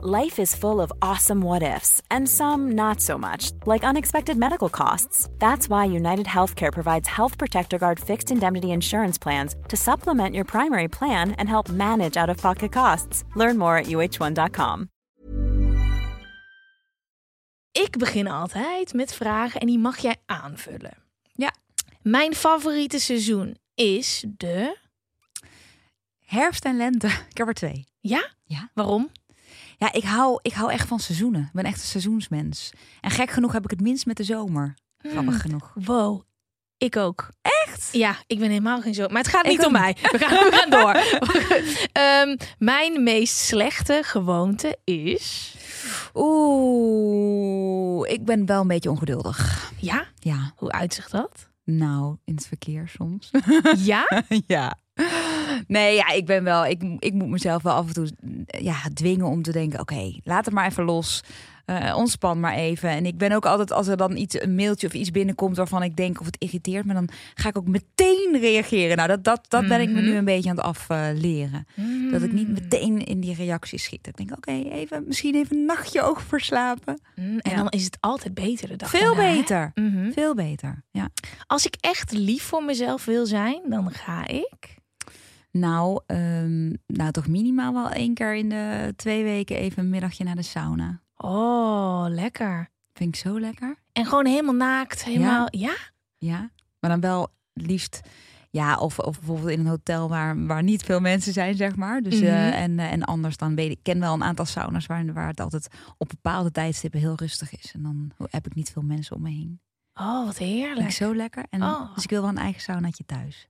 Life is full of awesome what ifs, and some not so much, like unexpected medical costs. That's why United Healthcare provides Health Protector Guard fixed indemnity insurance plans to supplement your primary plan and help manage out of pocket costs. Learn more at uh1.com. Ik begin altijd met vragen en die mag jij aanvullen. Ja. Mijn favoriete seizoen is de. Herfst en lente. Ik heb er twee. Ja? Ja. Waarom? Ja, ik hou, ik hou echt van seizoenen. Ik ben echt een seizoensmens. En gek genoeg heb ik het minst met de zomer. Grappig genoeg. Wow. Ik ook. Echt? Ja, ik ben helemaal geen zo. Maar het gaat Ik niet om mij. We gaan, we gaan door. Ehm, mijn meest slechte gewoonte is. Oeh, ik ben wel een beetje ongeduldig. Ja? Ja, Hoe uitzicht dat? nou, in het verkeer soms. Ja? ja. Nee, ja, ik ben wel. Ik, ik moet mezelf wel af en toe ja, dwingen om te denken: oké, laat het maar even los. Eh, ontspan maar even. En ik ben ook altijd, als er dan iets, een mailtje of iets binnenkomt waarvan ik denk of het irriteert me, dan ga ik ook meteen reageren. Nou, dat, dat, dat ben ik me Mhm. nu een beetje aan het afleren. Dat ik niet meteen in die reacties schiet. Ik denk, oké, even, misschien even een nachtje over verslapen. Mm, En Ja. dan is het altijd beter de dag Veel daarna, beter. Mhm. Veel beter. Ja. Als ik echt lief voor mezelf wil zijn, dan ga ik. Nou, ehm, nou, toch minimaal wel één keer in de twee weken even een middagje naar de sauna. Oh, lekker. Vind ik zo lekker. En gewoon helemaal naakt. Helemaal. Ja? Ja, maar dan wel liefst. Ja, of, of bijvoorbeeld in een hotel waar, waar niet veel mensen zijn, zeg maar. Dus, eh, Mhm. en, eh, en anders dan weet ik, ik ken wel een aantal sauna's waar, waar het altijd op bepaalde tijdstippen heel rustig is. En dan heb ik niet veel mensen om me heen. Oh, wat Vind ik heerlijk. zo lekker. En, Oh. Dus ik wil wel een eigen saunaatje thuis.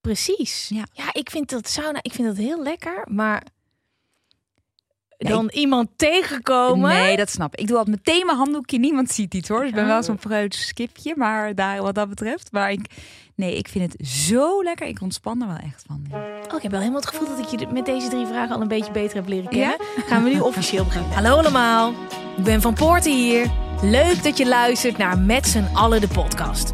Precies. Ja. ja, ik vind dat sauna, ik vind dat heel lekker, maar Nee, dan iemand tegenkomen. Nee, dat snap ik. Ik doe altijd meteen mijn handdoekje. Niemand ziet iets hoor. Dus ik ben Oh. wel zo'n preuts skipje, maar daar wat dat betreft. Maar ik, nee, ik vind het zo lekker. Ik ontspan er wel echt van. ja. Oh, ik heb wel helemaal het gevoel dat ik je met deze drie vragen al een beetje beter heb leren kennen. Gaan we nu officieel beginnen. Hallo allemaal, ik ben Van Poorten hier. Leuk dat je luistert naar Met z'n allen de podcast.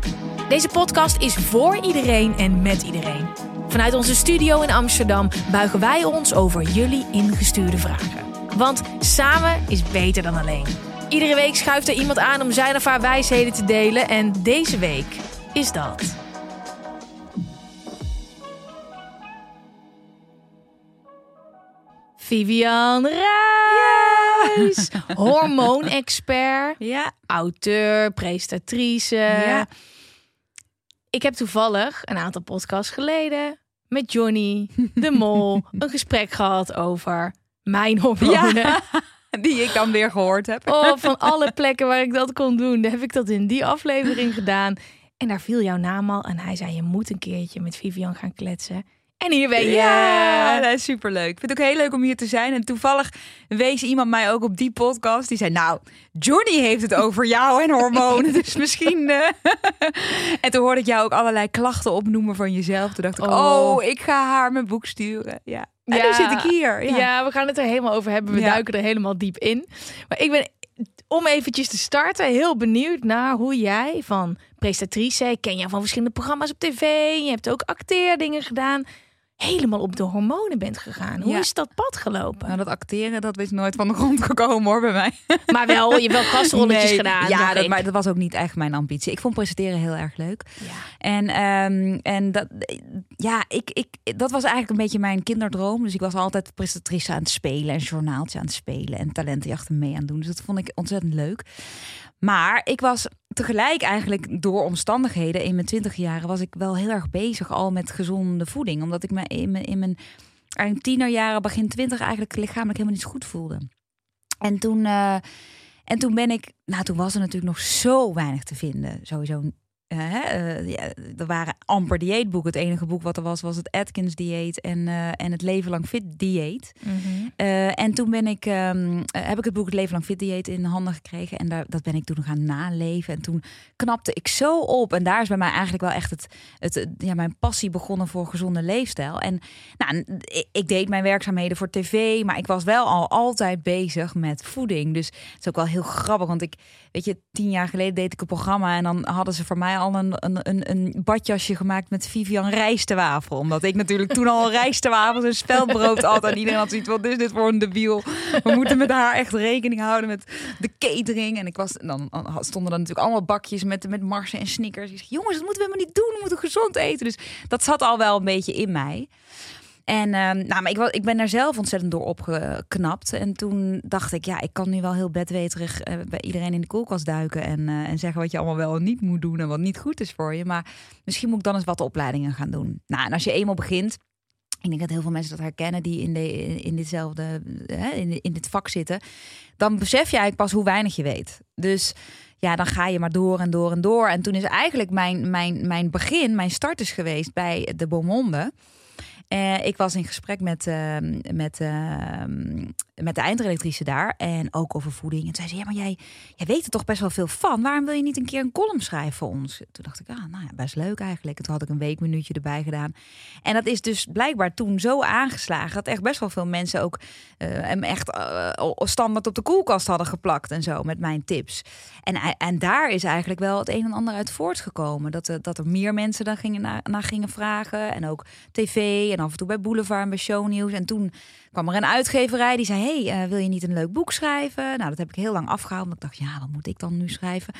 Deze podcast is voor iedereen en met iedereen. Vanuit onze studio in Amsterdam buigen wij ons over jullie ingestuurde vragen. Want samen is beter dan alleen. Iedere week schuift er iemand aan om zijn of haar wijsheden te delen. En deze week is dat. Vivian Reis, hormoonexpert, Ja. auteur, presentatrice. Ja. Ik heb toevallig een aantal podcasts geleden met Johnny, de mol, een gesprek gehad over mijn hormonen. Ja. Die ik dan weer gehoord heb. Oh, van alle plekken waar ik dat kon doen, heb ik dat in die aflevering gedaan. En daar viel jouw naam al. En hij zei, je moet een keertje met Vivian gaan kletsen. En hier ben je. Ja, dat is superleuk. Ik vind het ook heel leuk om hier te zijn. En toevallig wees iemand mij ook op die podcast. Die zei, nou, Johnny heeft het over jou en hormonen. Dus misschien... eh. en toen hoorde ik jou ook allerlei klachten opnoemen van jezelf. Toen dacht ik, Oh. oh, ik ga haar mijn boek sturen. Ja. En Ja. nu zit ik hier. Ja. Ja. we gaan het er helemaal over hebben. We Ja. duiken er helemaal diep in. Maar ik ben, om eventjes te starten, heel benieuwd naar hoe jij van presentatrice, ik ken jou van verschillende programma's op tv, je hebt ook acteerdingen gedaan, helemaal op de hormonen bent gegaan. Hoe Ja. is dat pad gelopen? Nou, dat acteren, dat is nooit van de grond gekomen hoor, bij mij. Maar wel, je hebt wel gastrolletjes Nee, gedaan. Ja, dat, maar dat was ook niet echt mijn ambitie. Ik vond presenteren heel erg leuk. Ja. En, ehm, en dat, ja, ik, ik, dat was eigenlijk een beetje mijn kinderdroom. Dus ik was altijd presentatrice aan het spelen en journaaltje aan het spelen en talentenjachten mee aan het doen. Dus dat vond ik ontzettend leuk. Maar ik was tegelijk eigenlijk door omstandigheden in mijn twintig jaren was ik wel heel erg bezig al met gezonde voeding. Omdat ik me in mijn, in mijn eind tienerjaren, begin twintig eigenlijk lichamelijk helemaal niet goed voelde. En toen, eh, en toen ben ik, nou toen was er natuurlijk nog zo weinig te vinden. Sowieso hè, eh, ja, er waren amper dieetboeken. Het enige boek wat er was, was het Atkins dieet en, eh, en het Leven Lang Fit dieet. Mhm. Eh, en toen ben ik, ehm, eh, heb ik het boek Het Leven Lang Fit dieet in handen gekregen. En daar, dat ben ik toen gaan naleven. En toen knapte ik zo op. En daar is bij mij eigenlijk wel echt het, het, ja, mijn passie begonnen voor gezonde leefstijl. En nou, ik, ik deed mijn werkzaamheden voor tv, maar ik was wel al altijd bezig met voeding. Dus het is ook wel heel grappig, want ik, weet je, tien jaar geleden deed ik een programma en dan hadden ze voor mij al een, een, een, badjasje gemaakt met Vivian rijstewafel. Omdat ik natuurlijk toen al rijstewafels en speldbrood had. En iedereen had zoiets, wat is dit voor een debiel? We moeten met haar echt rekening houden met de catering. En ik was, dan stonden er natuurlijk allemaal bakjes met, met marsen en snickers. Ik zeg, jongens, dat moeten we helemaal niet doen. We moeten gezond eten. Dus dat zat al wel een beetje in mij. En uh, nou, maar ik, ik ben er zelf ontzettend door opgeknapt. En toen dacht ik, ja, ik kan nu wel heel bedweterig uh, bij iedereen in de koelkast duiken. En, uh, en zeggen wat je allemaal wel en niet moet doen en wat niet goed is voor je. Maar misschien moet ik dan eens wat opleidingen gaan doen. Nou, en als je eenmaal begint. Ik denk dat heel veel mensen dat herkennen die in, de, in ditzelfde, hè, in, in dit vak zitten. Dan besef je eigenlijk pas hoe weinig je weet. Dus ja, dan ga je maar door en door en door. En toen is eigenlijk mijn, mijn, mijn begin, mijn start is geweest bij de Beaumonde. Uh, ik was in gesprek met, uh, met, uh, met de eindredactrice daar. En ook over voeding. En zei ze, ja, maar jij, jij weet er toch best wel veel van. Waarom wil je niet een keer een column schrijven voor ons? Toen dacht ik, ah, nou ja, best leuk eigenlijk. Toen had ik een weekminuutje erbij gedaan. En dat is dus blijkbaar toen zo aangeslagen... dat echt best wel veel mensen ook hem echt standaard op de koelkast hadden geplakt. En zo, met mijn tips. En, en daar is eigenlijk wel het een en ander uit voortgekomen. Dat, dat er meer mensen dan gingen naar, naar gingen vragen. En ook tv en af en toe bij Boulevard en bij Shownieuws. En toen kwam er een uitgeverij die zei: Hey, uh, wil je niet een leuk boek schrijven? Nou, dat heb ik heel lang afgehaald. Want ik dacht, ja, wat moet ik dan nu schrijven?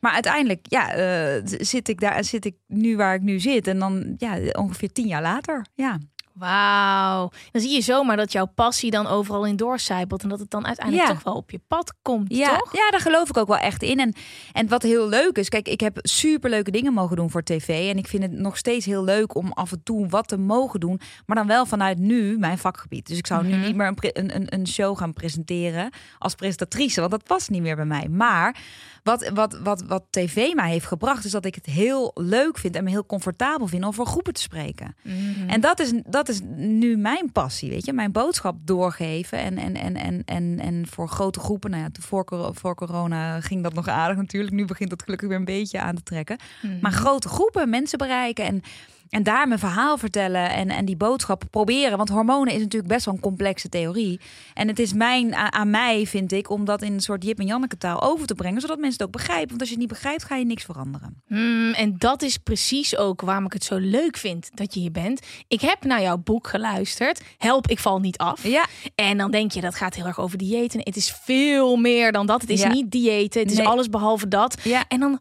Maar uiteindelijk, ja, uh, zit ik daar, zit ik nu waar ik nu zit. En dan, ja, ongeveer tien jaar later, ja. Wauw. Dan zie je zomaar dat jouw passie dan overal in doorcijpelt. En dat het dan uiteindelijk toch wel op je pad komt, ja. toch? Ja, daar geloof ik ook wel echt in. En, en wat heel leuk is, kijk, ik heb super leuke dingen mogen doen voor tv. En ik vind het nog steeds heel leuk om af en toe wat te mogen doen. Maar dan wel vanuit nu mijn vakgebied. Dus ik zou nu mhm. niet meer een, een, een show gaan presenteren als presentatrice. Want dat past niet meer bij mij. Maar wat, wat, wat, wat tv mij heeft gebracht, is dat ik het heel leuk vind en me heel comfortabel vind om voor groepen te spreken. Mhm. En dat is, dat is nu mijn passie, weet je, mijn boodschap doorgeven. En, en, en, en, en, en voor grote groepen, nou ja, voor, voor corona ging dat nog aardig natuurlijk. Nu begint dat gelukkig weer een beetje aan te trekken. Mhm. Maar grote groepen, mensen bereiken en en daar mijn verhaal vertellen en, en die boodschap proberen. Want hormonen is natuurlijk best wel een complexe theorie. En het is mijn, aan, mij, vind ik, om dat in een soort Jip en Janneke taal over te brengen. Zodat mensen het ook begrijpen. Want als je het niet begrijpt, ga je niks veranderen. Hmm, en dat is precies ook waarom ik het zo leuk vind dat je hier bent. Ik heb naar jouw boek geluisterd. Help, ik val niet af. Ja. En dan denk je, dat gaat heel erg over diëten. Het is veel meer dan dat. Het is niet diëten. Het is alles behalve dat. Ja. En dan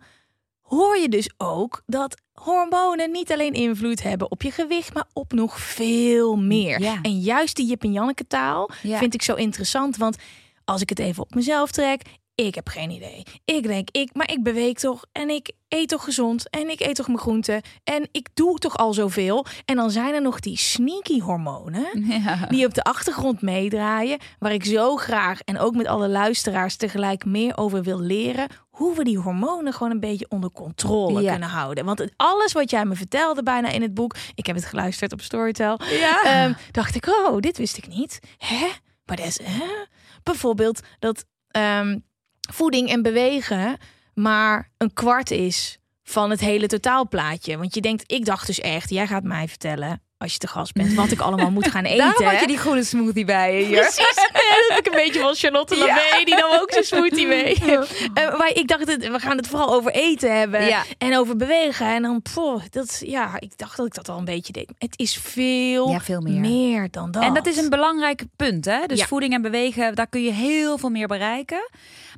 hoor je dus ook dat hormonen niet alleen invloed hebben op je gewicht, maar op nog veel meer. Ja. En juist die Jip en Janneke taal vind ik zo interessant, want als ik het even op mezelf trek, ik heb geen idee. Ik denk, ik, maar ik beweeg toch en ik eet toch gezond en ik eet toch mijn groenten en ik doe toch al zoveel. En dan zijn er nog die sneaky hormonen die op de achtergrond meedraaien, waar ik zo graag en ook met alle luisteraars tegelijk meer over wil leren hoe we die hormonen gewoon een beetje onder controle kunnen houden. Want alles wat jij me vertelde bijna in het boek, ik heb het geluisterd op Storytel, ja. Ehm, dacht ik, oh, dit wist ik niet. Hè? Maar dat is, hè? Bijvoorbeeld dat ehm, voeding en bewegen maar een kwart is van het hele totaalplaatje. Want je denkt, ik dacht dus echt, jij gaat mij vertellen als je te gast bent, wat ik allemaal moet gaan eten. Daarom had je die groene smoothie bij je hier. Precies. dat heb ik een beetje van Charlotte ja. die nam ook zijn smoothie mee. Uh, maar ik dacht, het, we gaan het vooral over eten hebben. Ja. En over bewegen. En dan, poh, dat, ja, ik dacht dat ik dat al een beetje deed. Het is veel, ja, veel meer. meer. dan dat. En dat is een belangrijk punt. Hè? Dus voeding en bewegen, daar kun je heel veel meer bereiken.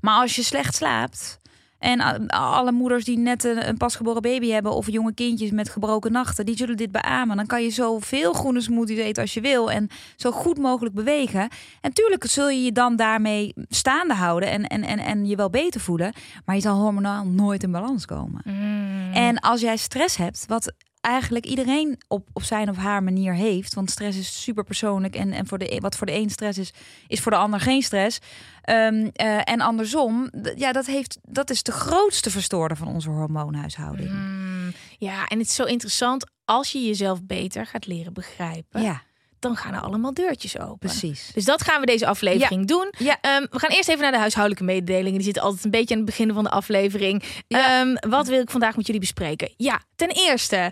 Maar als je slecht slaapt en alle moeders die net een, pasgeboren baby hebben of jonge kindjes met gebroken nachten, die zullen dit beamen. Dan kan je zoveel groene smoothies eten als je wil en zo goed mogelijk bewegen. En tuurlijk zul je je dan daarmee staande houden en, en, en, en je wel beter voelen, maar je zal hormonaal nooit in balans komen. Mm. En als jij stress hebt, wat eigenlijk iedereen op, op zijn of haar manier heeft. Want stress is super persoonlijk. En, en voor de, wat voor de een stress is, is voor de ander geen stress. Um, uh, en andersom, ja, dat, heeft, dat is de grootste verstoorder van onze hormoonhuishouding. Mm, ja, en het is zo interessant als je jezelf beter gaat leren begrijpen. Ja dan gaan er allemaal deurtjes open. Precies. Dus dat gaan we deze aflevering doen. Ja. Um, we gaan eerst even naar de huishoudelijke mededelingen. Die zitten altijd een beetje aan het begin van de aflevering. Ja. Um, wat wil ik vandaag met jullie bespreken? Ja, ten eerste,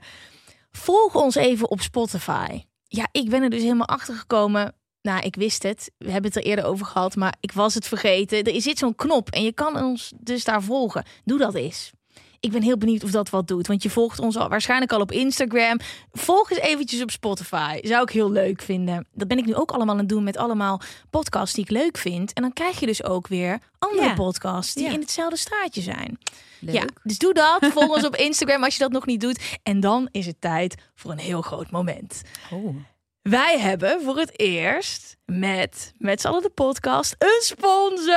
volg ons even op Spotify. Ja, ik ben er dus helemaal achter gekomen. Nou, ik wist het. We hebben het er eerder over gehad, maar ik was het vergeten. Er zit zo'n knop en je kan ons dus daar volgen. Doe dat eens. Ik ben heel benieuwd of dat wat doet. Want je volgt ons al, waarschijnlijk al op Instagram. Volg eens eventjes op Spotify. Zou ik heel leuk vinden. Dat ben ik nu ook allemaal aan het doen met allemaal podcasts die ik leuk vind. En dan krijg je dus ook weer andere Ja. podcasts die Ja. in hetzelfde straatje zijn. Leuk. Ja, dus doe dat. Volg ons op Instagram als je dat nog niet doet. En dan is het tijd voor een heel groot moment. Oh. Wij hebben voor het eerst met met z'n allen de podcast een sponsor.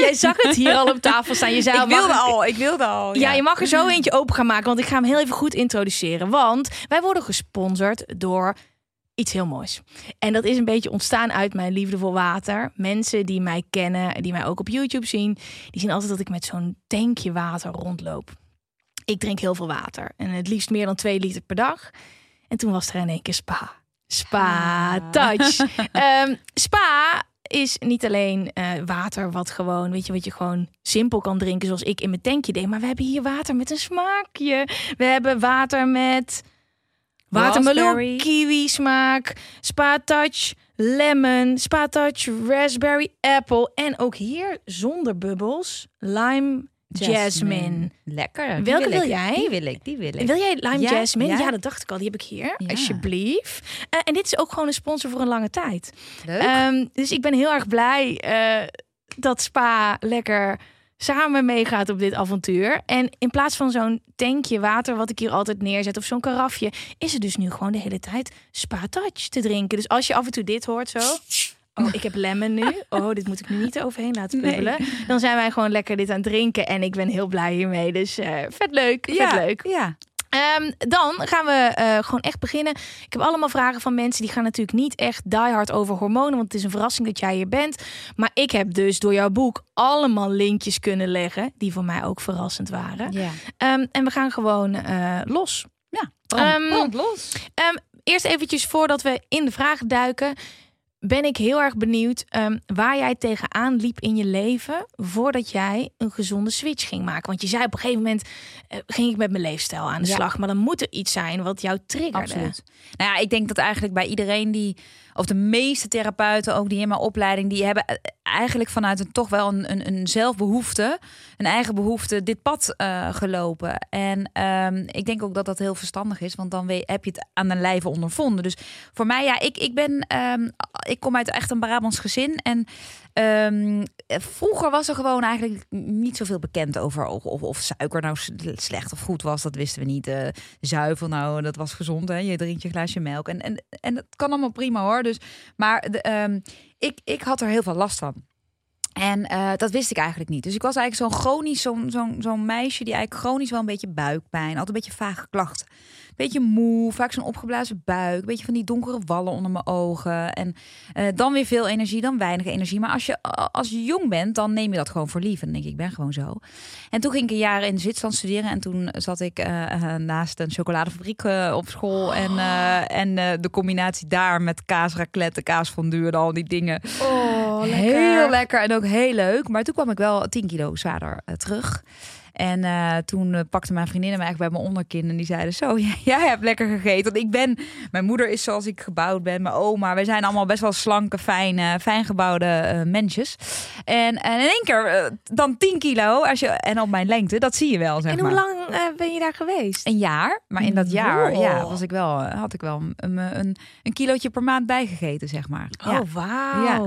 Jij zag het hier al op tafel staan. Je zei Ik wilde mag- al, ik wilde al. Ja, je mag er zo eentje open gaan maken, want ik ga hem heel even goed introduceren. Want wij worden gesponsord door iets heel moois. En dat is een beetje ontstaan uit mijn liefde voor water. Mensen die mij kennen, die mij ook op YouTube zien, die zien altijd dat ik met zo'n tankje water rondloop. Ik drink heel veel water en het liefst meer dan twee liter per dag. En toen was er in één keer spa. Spa Ah. touch. Ehm, spa is niet alleen eh, water wat gewoon, weet je, wat je gewoon simpel kan drinken zoals ik in mijn tankje deed. Maar we hebben hier water met een smaakje. We hebben water met watermeloen, kiwi smaak, spa touch, lemon, spa touch, raspberry, apple. En ook hier zonder bubbels, lime, jasmine. Lekker. Die Welke wil, jij? Die wil ik, die wil ik. Wil jij lime Ja, jasmine? Ja. ja. dat dacht ik al. Die heb ik hier. Ja. Alsjeblieft. Eh, en dit is ook gewoon een sponsor voor een lange tijd. Leuk. Ehm, dus ik ben heel erg blij eh, dat Spa lekker samen meegaat op dit avontuur. En in plaats van zo'n tankje water wat ik hier altijd neerzet of zo'n karafje, is het dus nu gewoon de hele tijd Spa Touch te drinken. Dus als je af en toe dit hoort zo. Oh, ik heb lemon nu. Oh, dit moet ik nu niet overheen laten Nee. bubbelen. Dan zijn wij gewoon lekker dit aan het drinken. En ik ben heel blij hiermee. Dus eh, vet leuk. Vet ja, leuk. Ja. Ehm, dan gaan we eh, gewoon echt beginnen. Ik heb allemaal vragen van mensen die gaan natuurlijk niet echt diehard over hormonen, want het is een verrassing dat jij hier bent. Maar ik heb dus door jouw boek allemaal linkjes kunnen leggen die voor mij ook verrassend waren. ja. Ehm, en we gaan gewoon eh, los. Ja, Ehm, brand los. Eerst eventjes voordat we in de vragen duiken. Ben ik heel erg benieuwd ehm, waar jij tegenaan liep in je leven voordat jij een gezonde switch ging maken. Want je zei op een gegeven moment eh, ging ik met mijn leefstijl aan de Ja. slag. Maar dan moet er iets zijn wat jou triggerde. Absoluut. Nou ja, ik denk dat eigenlijk bij iedereen die, of de meeste therapeuten ook die in mijn opleiding, die hebben eh, eigenlijk vanuit een toch wel een, een, zelfbehoefte, een eigen behoefte, dit pad eh, gelopen. En ehm, ik denk ook dat dat heel verstandig is, want dan heb je het aan de lijve ondervonden. Dus voor mij, ja, ik, ik ben, ehm, ik kom uit echt een Brabants gezin en Ehm, vroeger was er gewoon eigenlijk niet zoveel bekend over of, of, suiker nou slecht of goed was. Dat wisten we niet. Eh, zuivel nou, dat was gezond. Hè? Je drinkt je glaasje melk. En, en, en dat kan allemaal prima hoor. Dus, maar ehm, ik, ik had er heel veel last van. En eh, dat wist ik eigenlijk niet. Dus ik was eigenlijk zo'n chronisch, zo'n zo'n meisje die eigenlijk chronisch wel een beetje buikpijn, altijd een beetje vage klachten. Beetje moe, vaak zo'n opgeblazen buik, een beetje van die donkere wallen onder mijn ogen. En eh, dan weer veel energie, dan weinig energie. Maar als je, als je jong bent, dan neem je dat gewoon voor lief. En dan denk ik, ik ben gewoon zo. En toen ging ik een jaar in Zwitserland studeren. En toen zat ik eh, eh, naast een chocoladefabriek op school. En, eh, en eh, de combinatie daar met kaas raclette, kaas fondue en al die dingen. Oh, Heel lekker en ook heel leuk. Maar toen kwam ik wel 10 kilo zwaarder terug. En eh, toen eh, pakte mijn vriendinnen me eigenlijk bij mijn onderkin. En die zeiden zo, jij, jij hebt lekker gegeten. Want ik ben, mijn moeder is zoals ik gebouwd ben. Mijn oma, wij zijn allemaal best wel slanke, fijne, fijn gebouwde eh, mensjes. En, en in één keer dan 10 kilo. Als je, en op mijn lengte, dat zie je wel, zeg En maar. hoe lang ben je daar geweest? Een jaar. Maar in dat jaar Wow. ja, was ik wel, had ik wel een, een, een kilootje per maand bijgegeten, zeg maar. Ja. Oh, wauw. Ja.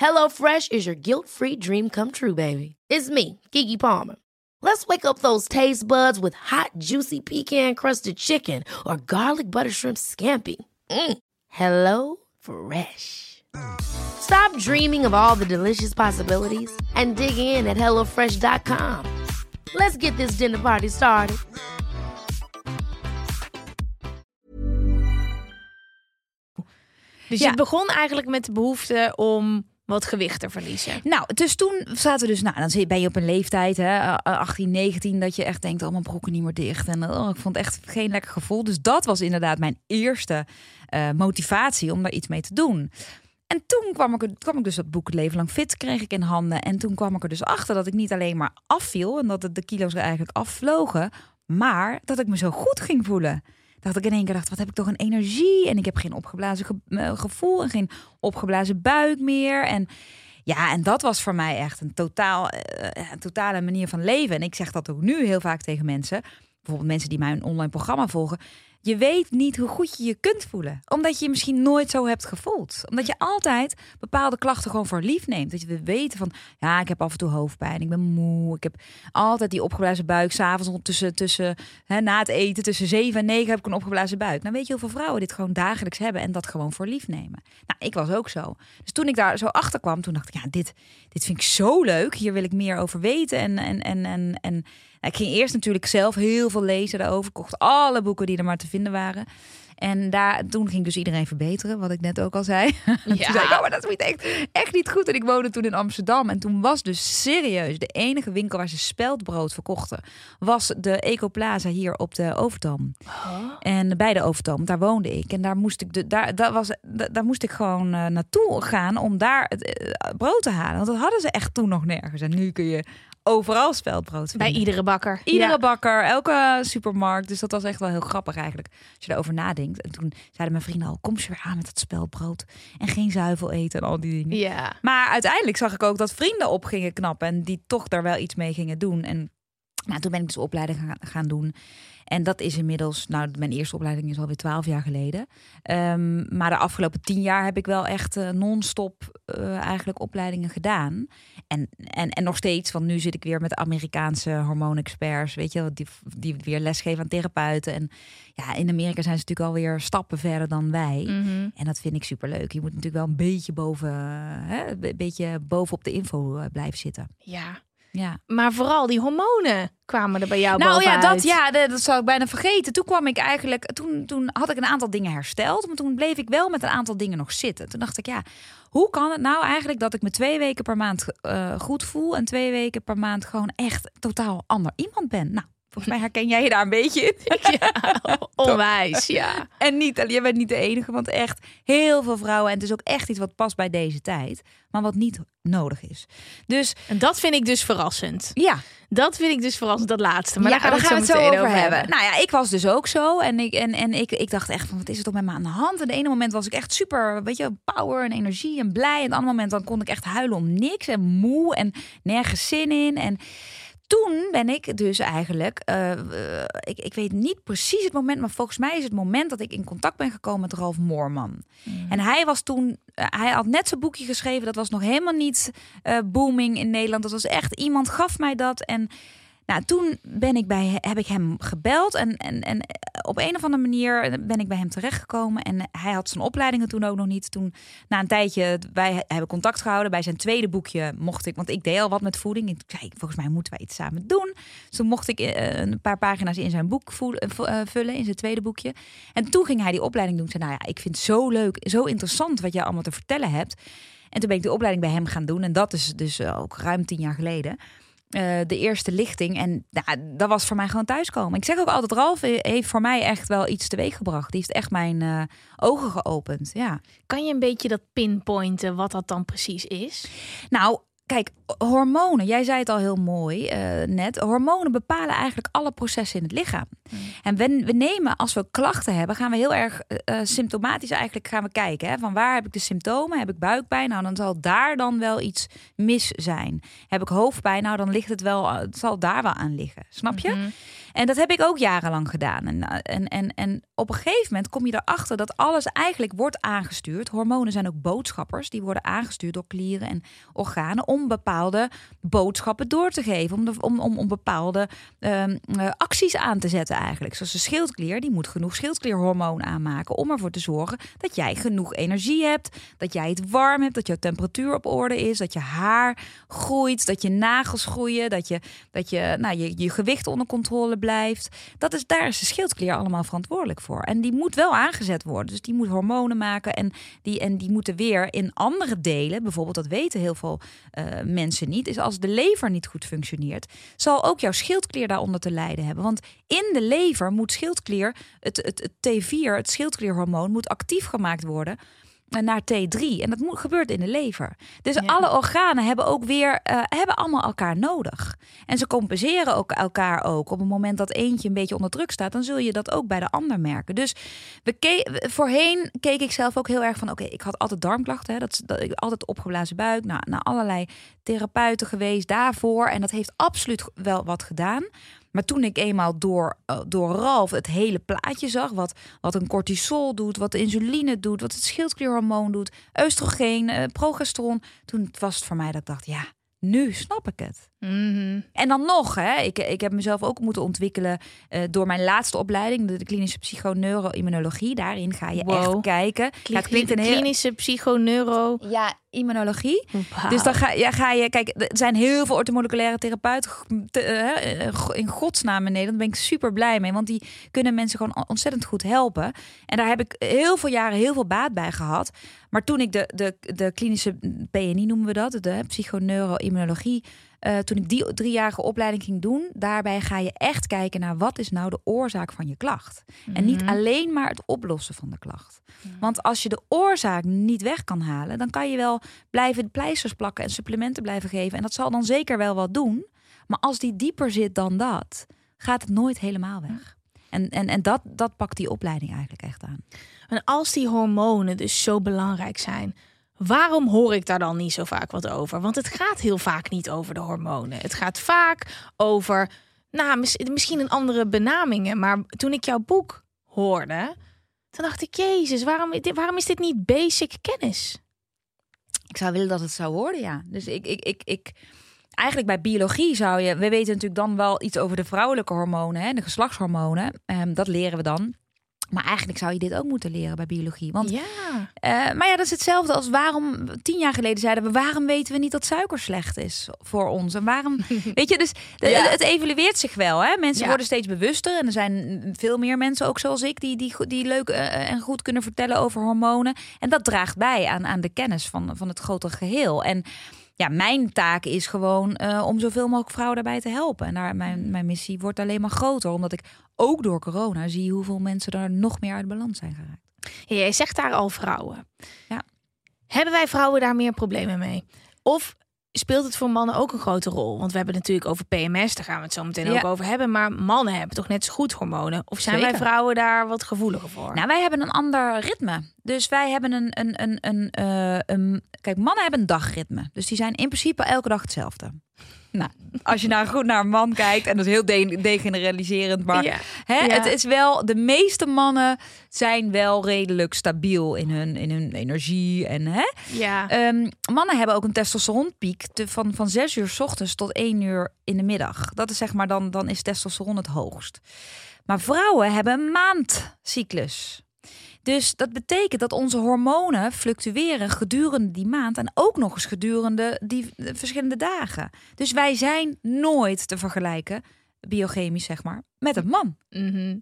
HelloFresh is your guilt-free dream come true, baby. It's me, Kiki Palmer. Let's wake up those taste buds with hot, juicy pecan-crusted chicken or garlic butter shrimp scampi. Mm. Hello Fresh. Stop dreaming of all the delicious possibilities and dig in at HelloFresh.com. Let's get this dinner party started. Dus Ja. je begon eigenlijk met de behoefte om wat gewicht te verliezen. Nou, dus toen zaten we dus, nou, dan ben je op een leeftijd, hè, eh, 18, 19, dat je echt denkt, oh, mijn broeken niet meer dicht. En oh, ik vond echt geen lekker gevoel. Dus dat was inderdaad mijn eerste eh, motivatie om daar iets mee te doen. En toen kwam ik, kwam ik dus dat boek Leven Lang Fit kreeg ik in handen. En toen kwam ik er dus achter dat ik niet alleen maar afviel en dat de kilo's er eigenlijk afvlogen, maar dat ik me zo goed ging voelen. Dat ik in één keer dacht, wat heb ik toch een energie. En ik heb geen opgeblazen ge- eh, gevoel en geen opgeblazen buik meer. En ja, en dat was voor mij echt een, totaal, eh, een totale manier van leven. En ik zeg dat ook nu heel vaak tegen mensen. Bijvoorbeeld mensen die mijn online programma volgen. Je weet niet hoe goed je je kunt voelen. Omdat je je misschien nooit zo hebt gevoeld. Omdat je altijd bepaalde klachten gewoon voor lief neemt. Dat je wil weten van, ja, ik heb af en toe hoofdpijn. Ik ben moe. Ik heb altijd die opgeblazen buik. S'avonds tussen, tussen hè, na het eten, tussen 7 en 9 heb ik een opgeblazen buik. Nou weet je hoeveel vrouwen dit gewoon dagelijks hebben. En dat gewoon voor lief nemen. Nou, ik was ook zo. Dus toen ik daar zo achter kwam, toen dacht ik, ja, dit, dit vind ik zo leuk. Hier wil ik meer over weten. En, en, en, en, en nou, ik ging eerst natuurlijk zelf heel veel lezen daarover. Kocht alle boeken die er maar te vinden waren. En daar, toen ging dus iedereen verbeteren, wat ik net ook al zei. toen zei ik, oh, maar dat is niet echt, echt niet goed. En ik woonde toen in Amsterdam. En toen was dus serieus de enige winkel waar ze speldbrood verkochten... was de Ecoplaza hier op de Overtoom. En bij de Overtoom, daar woonde ik. En daar moest ik, de, daar, daar was, daar, daar moest ik gewoon eh, naartoe gaan om daar het eh, brood te halen. Want dat hadden ze echt toen nog nergens. En nu kun je overal speldbrood vinden. Bij iedere bakker. Iedere Ja. bakker, elke supermarkt. Dus dat was echt wel heel grappig eigenlijk. Als je erover nadenkt. En toen zeiden mijn vrienden al, kom ze weer aan met dat speldbrood. En geen zuivel eten en al die dingen. Ja. Maar uiteindelijk zag ik ook dat vrienden op gingen knappen. En die toch daar wel iets mee gingen doen. En nou, toen ben ik dus opleiding gaan, gaan doen. En dat is inmiddels, nou, mijn eerste opleiding is alweer twaalf jaar geleden. Ehm, maar de afgelopen tien jaar heb ik wel echt eh, non-stop eh, eigenlijk opleidingen gedaan. En, en, en nog steeds, want nu zit ik weer met Amerikaanse hormoonexperts, weet je, die, die weer lesgeven aan therapeuten. En ja, in Amerika zijn ze natuurlijk alweer stappen verder dan wij. Mhm. En dat vind ik superleuk. Je moet natuurlijk wel een beetje boven, hè, een beetje bovenop de info eh, blijven zitten. ja. Ja. Maar vooral die hormonen kwamen er bij jou Nou ja, dat, ja dat, dat zou ik bijna vergeten. Toen kwam ik eigenlijk, toen, toen had ik een aantal dingen hersteld, maar toen bleef ik wel met een aantal dingen nog zitten. Toen dacht ik, ja, hoe kan het nou eigenlijk dat ik me twee weken per maand eh, goed voel en twee weken per maand gewoon echt totaal ander iemand ben? Nou, volgens mij herken jij je daar een beetje in. Ja, onwijs, ja. En niet, je bent niet de enige, want echt heel veel vrouwen. En het is ook echt iets wat past bij deze tijd, maar wat niet nodig is. Dus En dat vind ik dus verrassend. ja, Dat vind ik dus verrassend, dat laatste. Maar ja, daar gaan we het zo, over hebben. Nou ja, ik was dus ook zo. En ik, en, en ik, ik dacht echt van, wat is er toch met me aan de hand? En de ene moment was ik echt super, weet je, power en energie en blij. En het andere moment dan kon ik echt huilen om niks en moe en nergens zin in. En toen ben ik dus eigenlijk, eh, eh, ik, ik weet niet precies het moment, maar volgens mij is het moment dat ik in contact ben gekomen met Ralf Moorman. En hij was toen, eh, hij had net zijn boekje geschreven, dat was nog helemaal niet booming in Nederland. Dat was echt, iemand gaf mij dat. En nou, toen ben ik bij, heb ik hem gebeld en, en, en op een of andere manier ben ik bij hem terechtgekomen. En hij had zijn opleidingen toen ook nog niet. Toen, na een tijdje, wij hebben contact gehouden. Bij zijn tweede boekje mocht ik, want ik deed al wat met voeding. Ik zei, volgens mij moeten wij iets samen doen. Dus toen mocht ik eh, een paar pagina's in zijn boek eh, eh, vullen, in zijn tweede boekje. En toen ging hij die opleiding doen. Ik zei, nou ja, ik vind het zo leuk, zo interessant wat jij allemaal te vertellen hebt. En toen ben ik de opleiding bij hem gaan doen. En dat is dus eh, ook ruim tien jaar geleden. Eh, de eerste lichting. En nou, dat was voor mij gewoon thuiskomen. Ik zeg ook altijd, Ralf heeft voor mij echt wel iets teweeg gebracht. Die heeft echt mijn eh, ogen geopend. Ja. Kan je een beetje dat pinpointen wat dat dan precies is? Nou, kijk, hormonen. Jij zei het al heel mooi eh, net. Hormonen bepalen eigenlijk alle processen in het lichaam. En we, we nemen, als we klachten hebben, gaan we heel erg eh, symptomatisch eigenlijk gaan we kijken. Hè, van waar heb ik de symptomen? Heb ik buikpijn? Nou, dan zal daar dan wel iets mis zijn. Heb ik hoofdpijn? Nou, dan ligt het wel, het zal daar wel aan liggen. Snap je? En dat heb ik ook jarenlang gedaan. En, eh, en, en, en op een gegeven moment kom je erachter dat alles eigenlijk wordt aangestuurd. Hormonen zijn ook boodschappers. Die worden aangestuurd door klieren en organen om bepaalde boodschappen door te geven. Om, om, om, om bepaalde ehm, eh, acties aan te zetten eigenlijk. Zoals de schildklier, die moet genoeg schildklierhormoon aanmaken. Om ervoor te zorgen dat jij genoeg energie hebt. Dat jij het warm hebt. Dat jouw temperatuur op orde is. Dat je haar groeit. Dat je nagels groeien. Dat je, dat je, nou, je, je gewicht onder controle blijft. Dat is, daar is de schildklier allemaal verantwoordelijk voor. En die moet wel aangezet worden. Dus die moet hormonen maken en die, en die moeten weer in andere delen, bijvoorbeeld, dat weten heel veel uh, mensen niet, is als de lever niet goed functioneert, zal ook jouw schildklier daaronder te lijden hebben. Want in de lever moet schildklier, het, het, het T4, het schildklierhormoon, moet actief gemaakt worden naar T3. En dat moet, gebeurt in de lever. Dus alle organen hebben ook weer uh, hebben allemaal elkaar nodig. En ze compenseren ook elkaar ook. Op het moment dat eentje een beetje onder druk staat, dan zul je dat ook bij de ander merken. Dus we ke voorheen keek ik zelf ook heel erg van: oké, ik had altijd darmklachten. Hè, dat, dat ik altijd opgeblazen buik. Nou, naar allerlei therapeuten geweest daarvoor. En dat heeft absoluut wel wat gedaan. Maar toen ik eenmaal door, uh, door Ralf het hele plaatje zag, wat, wat een cortisol doet, wat de insuline doet, wat het schildklierhormoon doet, oestrogeen, uh, progesteron, toen was het voor mij dat ik dacht, ja, nu snap ik het. Mhm. En dan nog, hè, ik, ik heb mezelf ook moeten ontwikkelen uh, door mijn laatste opleiding, de, klinische psychoneuroimmunologie. Daarin ga je Wow. echt kijken. Kli- Ja, het klinkt een heel... Klinische psychoneuro. Ja, immunologie. Dus dan ga, ja, ga je, kijk, er zijn heel veel orthomoleculaire therapeuten te- eh, eh, in godsnaam in Nederland. Daar ben ik super blij mee, want die kunnen mensen gewoon ontzettend goed helpen. En daar heb ik heel veel jaren heel veel baat bij gehad. Maar toen ik de, de, de klinische PNI noemen we dat, de psychoneuroimmunologie, eh toen ik die driejarige opleiding ging doen, daarbij ga je echt kijken naar wat is nou de oorzaak van je klacht. En niet alleen maar het oplossen van de klacht. Want als je de oorzaak niet weg kan halen, dan kan je wel blijven pleisters plakken en supplementen blijven geven. En dat zal dan zeker wel wat doen. Maar als die dieper zit dan dat, gaat het nooit helemaal weg. En, en, en dat, dat pakt die opleiding eigenlijk echt aan. En als die hormonen dus zo belangrijk zijn, waarom hoor ik daar dan niet zo vaak wat over? Want het gaat heel vaak niet over de hormonen. Het gaat vaak over, nou, mis- misschien een andere benamingen. Maar toen ik jouw boek hoorde, toen dacht ik, Jezus, waarom, waarom is dit niet basic kennis? Ik zou willen dat het zou worden, ja. Dus ik, ik, ik, ik eigenlijk bij biologie zou je, we weten natuurlijk dan wel iets over de vrouwelijke hormonen, hè, de geslachtshormonen. Ehm, dat leren we dan. Maar eigenlijk zou je dit ook moeten leren bij biologie. Want, Ja. eh, maar ja, dat is hetzelfde als waarom tien jaar geleden zeiden we: waarom weten we niet dat suiker slecht is voor ons? En waarom, weet je, dus Ja. het evalueert zich wel. Hè? Mensen Ja. worden steeds bewuster en er zijn veel meer mensen ook zoals ik die, die, die leuk eh, en goed kunnen vertellen over hormonen. En dat draagt bij aan, aan de kennis van, van het grotere geheel. En ja, mijn taak is gewoon eh, om zoveel mogelijk vrouwen daarbij te helpen. En daar, mijn, mijn missie wordt alleen maar groter, omdat ik ook door corona zie hoeveel mensen er nog meer uit balans zijn geraakt. Ja, Jij zegt daar al vrouwen. Ja. Hebben wij vrouwen daar meer problemen mee? Of speelt het voor mannen ook een grote rol? Want we hebben het natuurlijk over PMS, daar gaan we het zo meteen Ja. ook over hebben. Maar mannen hebben toch net zo goed hormonen? Of zijn wij vrouwen daar wat gevoeliger voor? Nou, wij hebben een ander ritme. Dus wij hebben een, een, een, een, eh, een. Kijk, mannen hebben een dagritme. Dus die zijn in principe elke dag hetzelfde. Nou, als je nou goed naar een man kijkt, en dat is heel de- degeneraliserend, maar Ja. hè, Ja. het is wel, de meeste mannen zijn wel redelijk stabiel in hun, in hun energie. En, hè? ja. Ehm, mannen hebben ook een testosteronpiek te- van, van 6 uur s ochtends tot 1 uur in de middag. Dat is zeg maar, dan, dan is testosteron het hoogst. Maar vrouwen hebben een maandcyclus. Dus dat betekent dat onze hormonen fluctueren gedurende die maand en ook nog eens gedurende die eh, verschillende dagen. Dus wij zijn nooit te vergelijken, biochemisch zeg maar, met een man. Mhm.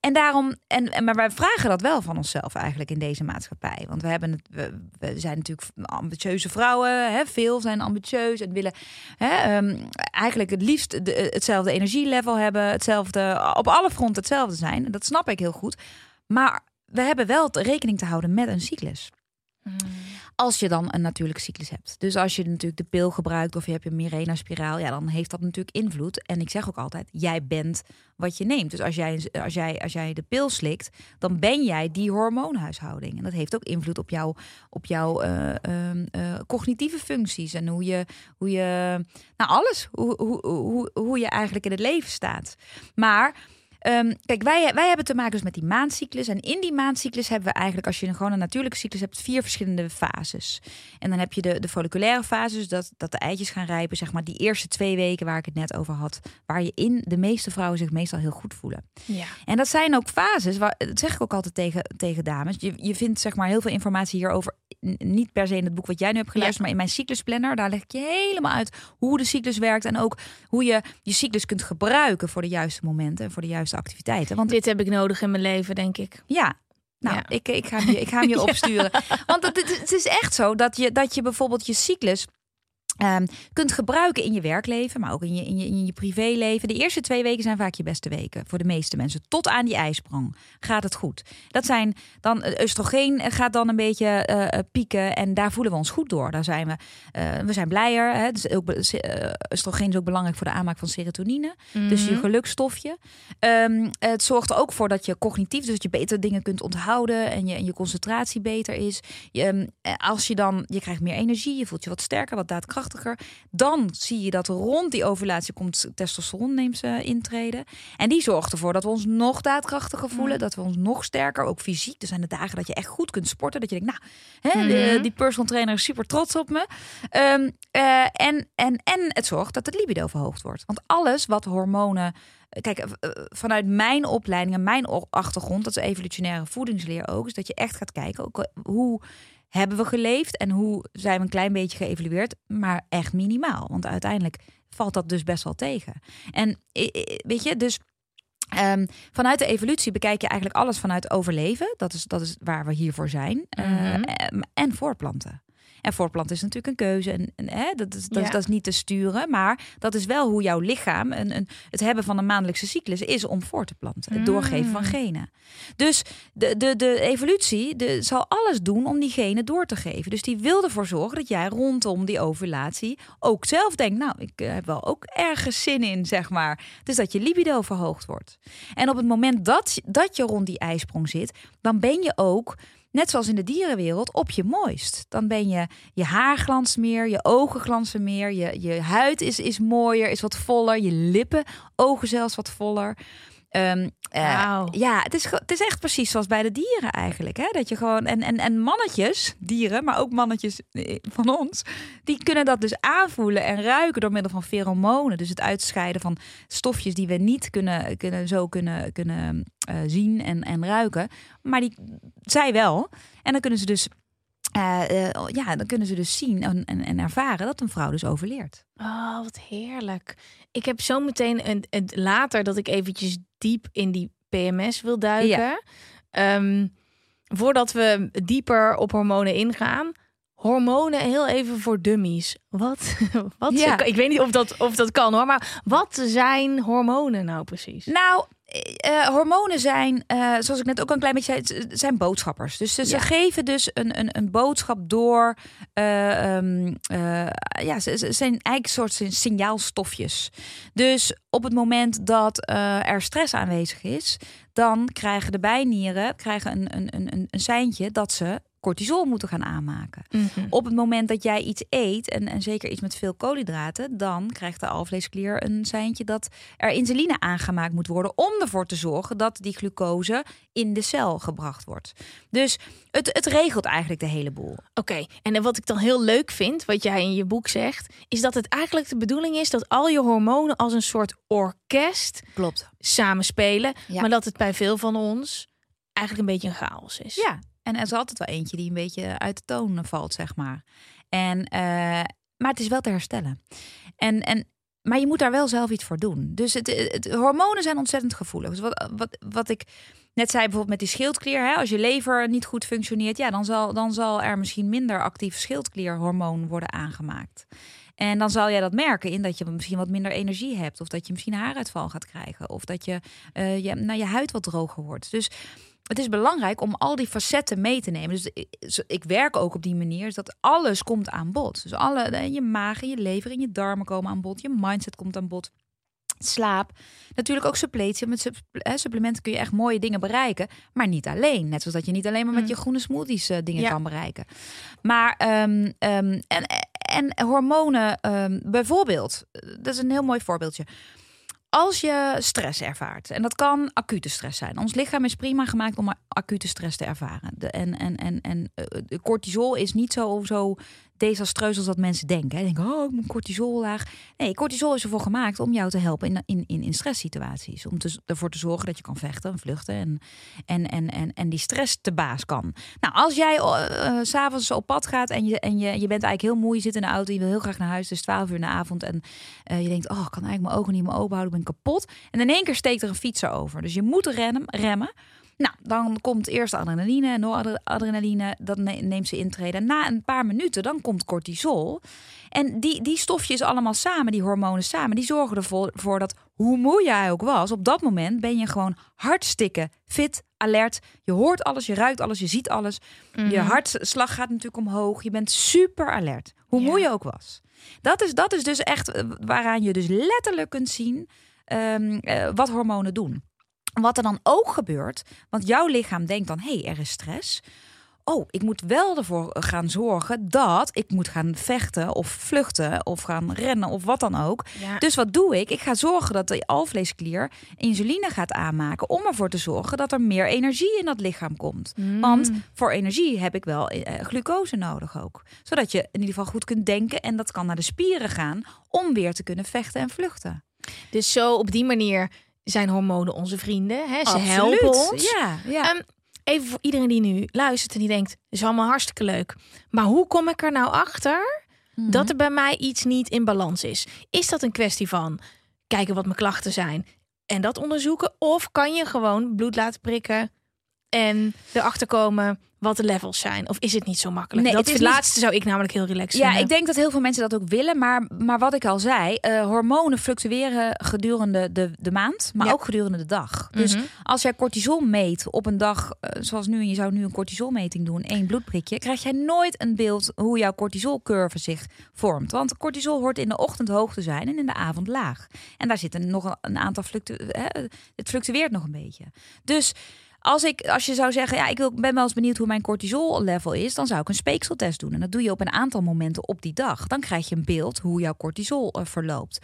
En daarom, en, en, maar wij vragen dat wel van onszelf eigenlijk in deze maatschappij. Want we, hebben het, we, we zijn natuurlijk ambitieuze vrouwen, hè, veel zijn ambitieus en willen hè, ehm, eigenlijk het liefst de, hetzelfde energielevel hebben, hetzelfde, op alle fronten hetzelfde zijn. En dat snap ik heel goed. Maar we hebben wel rekening te houden met een cyclus. Als je dan een natuurlijke cyclus hebt. Dus als je natuurlijk de pil gebruikt of je hebt een Mirena-spiraal, ja, dan heeft dat natuurlijk invloed. En ik zeg ook altijd, jij bent wat je neemt. Dus als jij, als jij, als jij de pil slikt, dan ben jij die hormoonhuishouding. En dat heeft ook invloed op, jou, op jouw eh, ehm, eh, cognitieve functies en hoe je, hoe je nou alles, hoe, hoe, hoe, hoe je eigenlijk in het leven staat. Maar Ehm, kijk, wij, wij hebben te maken dus met die maandcyclus. En in die maandcyclus hebben we eigenlijk, als je een, gewoon een natuurlijke cyclus hebt, vier verschillende fases. En dan heb je de, de folliculaire fase, dus dat, dat de eitjes gaan rijpen. Zeg maar die eerste twee weken waar ik het net over had. Waar je in de meeste vrouwen zich meestal heel goed voelen. ja. En dat zijn ook fases, waar, dat zeg ik ook altijd tegen, tegen dames. Je, je vindt zeg maar heel veel informatie hierover niet per se in het boek wat jij nu hebt geluisterd, maar in mijn cyclusplanner. Daar leg ik je helemaal uit hoe de cyclus werkt en ook hoe je je cyclus kunt gebruiken voor de juiste momenten en voor de juiste activiteiten. Want Dit heb ik nodig in mijn leven, denk ik. ja. Nou, Ja. Ik, ik, ga hem je, ik ga hem je opsturen. Want het, het, het is echt zo dat je, dat je bijvoorbeeld je cyclus ehm, kunt gebruiken in je werkleven, maar ook in je, in, je, in je privéleven. De eerste twee weken zijn vaak je beste weken voor de meeste mensen. Tot aan die ijsprong gaat het goed. Dat zijn dan, oestrogeen gaat dan een beetje eh, eh, pieken en daar voelen we ons goed door. Daar zijn we, eh, we zijn blijer. Hè? Dus ook, oestrogeen is ook belangrijk voor de aanmaak van serotonine. Dus je gelukstofje. Ehm, het zorgt er ook voor dat je cognitief, dus dat je beter dingen kunt onthouden en je, en je concentratie beter is. Je, ehm, eh, als je dan, je krijgt meer energie, je voelt je wat sterker, wat daadkrachtiger. Dan zie je dat rond die ovulatie komt testosteron neemt ze intreden. En die zorgt ervoor dat we ons nog daadkrachtiger voelen, dat we ons nog sterker, ook fysiek. Er zijn de dagen dat je echt goed kunt sporten, dat je denkt, nou, hè, de- die personal trainer is super trots op me. Ehm, eh, en, en, en het zorgt dat het libido verhoogd wordt. Want alles wat hormonen Kijk, eh, vanuit mijn opleiding en mijn achtergrond, dat is evolutionaire voedingsleer ook, is dat je echt gaat kijken ook, eh, hoe hebben we geleefd en hoe zijn we een klein beetje geëvalueerd, maar echt minimaal. Want uiteindelijk valt dat dus best wel tegen. En eh, eh, weet je, dus ehm, vanuit de evolutie bekijk je eigenlijk alles vanuit overleven. Dat is, dat is waar we hiervoor zijn. Eh, Mhm. em, en voortplanten. En voortplanten is natuurlijk een keuze. En, en, hè, dat, is, dat, is, Ja. dat is niet te sturen. Maar dat is wel hoe jouw lichaam, een, een, het hebben van een maandelijkse cyclus, is om voor te planten. Het doorgeven van genen. Dus de, de, de evolutie de, zal alles doen om die genen door te geven. Dus die wil ervoor zorgen dat jij rondom die ovulatie ook zelf denkt... nou, ik eh, heb wel ook ergens zin in, zeg maar. Dus dat je libido verhoogd wordt. En op het moment dat, dat je rond die ijsprong zit... dan ben je ook net zoals in de dierenwereld, op je mooist. Dan ben je, je haar glanst meer, je ogen glanzen meer, je, je huid is, is mooier, is wat voller, je lippen, ogen zelfs wat voller. Ehm, eh, ja, het is, het is echt precies zoals bij de dieren eigenlijk. Hè? Dat je gewoon, en, en, en mannetjes, dieren, maar ook mannetjes eh, van ons, die kunnen dat dus aanvoelen en ruiken door middel van pheromonen. Dus het uitscheiden van stofjes die we niet kunnen, kunnen, zo kunnen, kunnen eh, zien en, en ruiken. Maar die, zij wel. En dan kunnen ze dus, ja, dan kunnen ze dus zien en, en, en ervaren dat een vrouw dus overleert. Oh, wat heerlijk. Ik heb zo meteen een, een, later dat ik eventjes diep in die PMS wil duiken. Ja. Ehm, voordat we dieper op hormonen ingaan. Hormonen heel even voor dummies. Wat? wat Ja. Ik weet niet of dat, of dat kan hoor. Maar wat zijn hormonen nou precies? Nou, eh, eh, hormonen zijn, eh, zoals ik net ook een klein beetje zei, zijn boodschappers. Dus ze, geven dus een, een, een boodschap door. eh, ehm, eh, ja, ze, ze zijn eigenlijk een soort signaalstofjes. Dus op het moment dat er stress aanwezig is, dan krijgen de bijnieren krijgen een, een, een, een, een seintje dat ze cortisol moeten gaan aanmaken. Op het moment dat jij iets eet, en, en zeker iets met veel koolhydraten, dan krijgt de alvleesklier een seintje dat er insuline aangemaakt moet worden om ervoor te zorgen dat die glucose in de cel gebracht wordt. Dus het, het regelt eigenlijk de hele boel. Oké, en wat ik dan heel leuk vind, wat jij in je boek zegt, is dat het eigenlijk de bedoeling is dat al je hormonen als een soort orkest Klopt. samenspelen, Ja. maar dat het bij veel van ons eigenlijk een beetje een chaos is. Ja, en er is altijd wel eentje die een beetje uit de toon valt, zeg maar. En, eh, maar het is wel te herstellen. En, en, maar je moet daar wel zelf iets voor doen. Dus het, het, hormonen zijn ontzettend gevoelig. Dus wat, wat, wat ik net zei bijvoorbeeld met die schildklier. Hè, als je lever niet goed functioneert, ja, dan, zal, dan zal er misschien minder actief schildklierhormoon worden aangemaakt. En dan zal jij dat merken in dat je misschien wat minder energie hebt. Of dat je misschien haaruitval gaat krijgen. Of dat je, eh, je, nou, je huid wat droger wordt. Dus het is belangrijk om al die facetten mee te nemen. Dus ik, ik werk ook op die manier dus dat alles komt aan bod. Dus alle, je maag en je lever en je darmen komen aan bod. Je mindset komt aan bod. Slaap. Natuurlijk ook suppletie. Met supp- supplementen kun je echt mooie dingen bereiken. Maar niet alleen. Net zoals dat je niet alleen maar met je groene smoothies eh, dingen Ja. kan bereiken. Maar ehm, ehm, en, en hormonen ehm, bijvoorbeeld. eh, Dat is een heel mooi voorbeeldje. Als je stress ervaart, en dat kan acute stress zijn. Ons lichaam is prima gemaakt om acute stress te ervaren. De, en en, en, en de cortisol is niet zo, zo desastreus als dat mensen denken. Hè. Denken, oh, ik moet cortisol laag. Nee, cortisol is ervoor gemaakt om jou te helpen in, in, in, stresssituaties. Om te, ervoor te zorgen dat je kan vechten en vluchten en, en, en, en, en die stress te baas kan. Nou, als jij uh, uh, s'avonds op pad gaat en, je, en je, je bent eigenlijk heel moe, je zit in de auto, je wil heel graag naar huis, is 12 uur in de avond en uh, je denkt, oh, kan eigenlijk mijn ogen niet meer open houden, ik ben kapot. En in één keer steekt er een fietser over. Dus je moet rennen, remmen. Nou, dan komt eerst adrenaline en noradrenaline. Dat neemt ze intreden. Na een paar minuten, dan komt cortisol. En die, die stofjes allemaal samen, die hormonen samen, die zorgen ervoor dat hoe moe jij ook was, op dat moment ben je gewoon hartstikke fit, alert. Je hoort alles, je ruikt alles, je ziet alles. Mm -hmm. Je hartslag gaat natuurlijk omhoog. Je bent super alert, hoe moe je ook was. Dat is, dat is dus echt waaraan je dus letterlijk kunt zien um, uh, wat hormonen doen. Wat er dan ook gebeurt, want jouw lichaam denkt dan: hé, hey, er is stress. Oh, ik moet wel ervoor gaan zorgen dat ik moet gaan vechten of vluchten of gaan rennen of wat dan ook. Ja. Dus wat doe ik? Ik ga zorgen dat de alvleesklier insuline gaat aanmaken om ervoor te zorgen dat er meer energie in dat lichaam komt. Mm. Want voor energie heb ik wel uh, glucose nodig ook. Zodat je in ieder geval goed kunt denken en dat kan naar de spieren gaan om weer te kunnen vechten en vluchten. Dus zo op die manier zijn hormonen onze vrienden. Hè? Ze Absoluut. helpen ons. Ja, ja. Um, even voor iedereen die nu luistert en die denkt, is allemaal hartstikke leuk. Maar hoe kom ik er nou achter mm -hmm. dat er bij mij iets niet in balans is? Is dat een kwestie van kijken wat mijn klachten zijn en dat onderzoeken? Of kan je gewoon bloed laten prikken en erachter komen wat de levels zijn? Of is het niet zo makkelijk? Nee, dat het het laatste zou ik namelijk heel relaxed ja, vinden. ik denk dat heel veel mensen dat ook willen. Maar, maar wat ik al zei, uh, hormonen fluctueren gedurende de, de maand, maar ja. ook gedurende de dag. Dus Mhm. als jij cortisol meet op een dag, uh, zoals nu, en je zou nu een cortisolmeting doen, één bloedprikje, krijg jij nooit een beeld hoe jouw cortisolcurve zich vormt. Want cortisol hoort in de ochtend hoog te zijn en in de avond laag. En daar zitten nog een aantal het fluctueert nog een beetje. Dus als, ik, als je zou zeggen, ja, ik ben wel eens benieuwd hoe mijn cortisol level is, dan zou ik een speekseltest doen. En dat doe je op een aantal momenten op die dag. Dan krijg je een beeld hoe jouw cortisol uh, verloopt.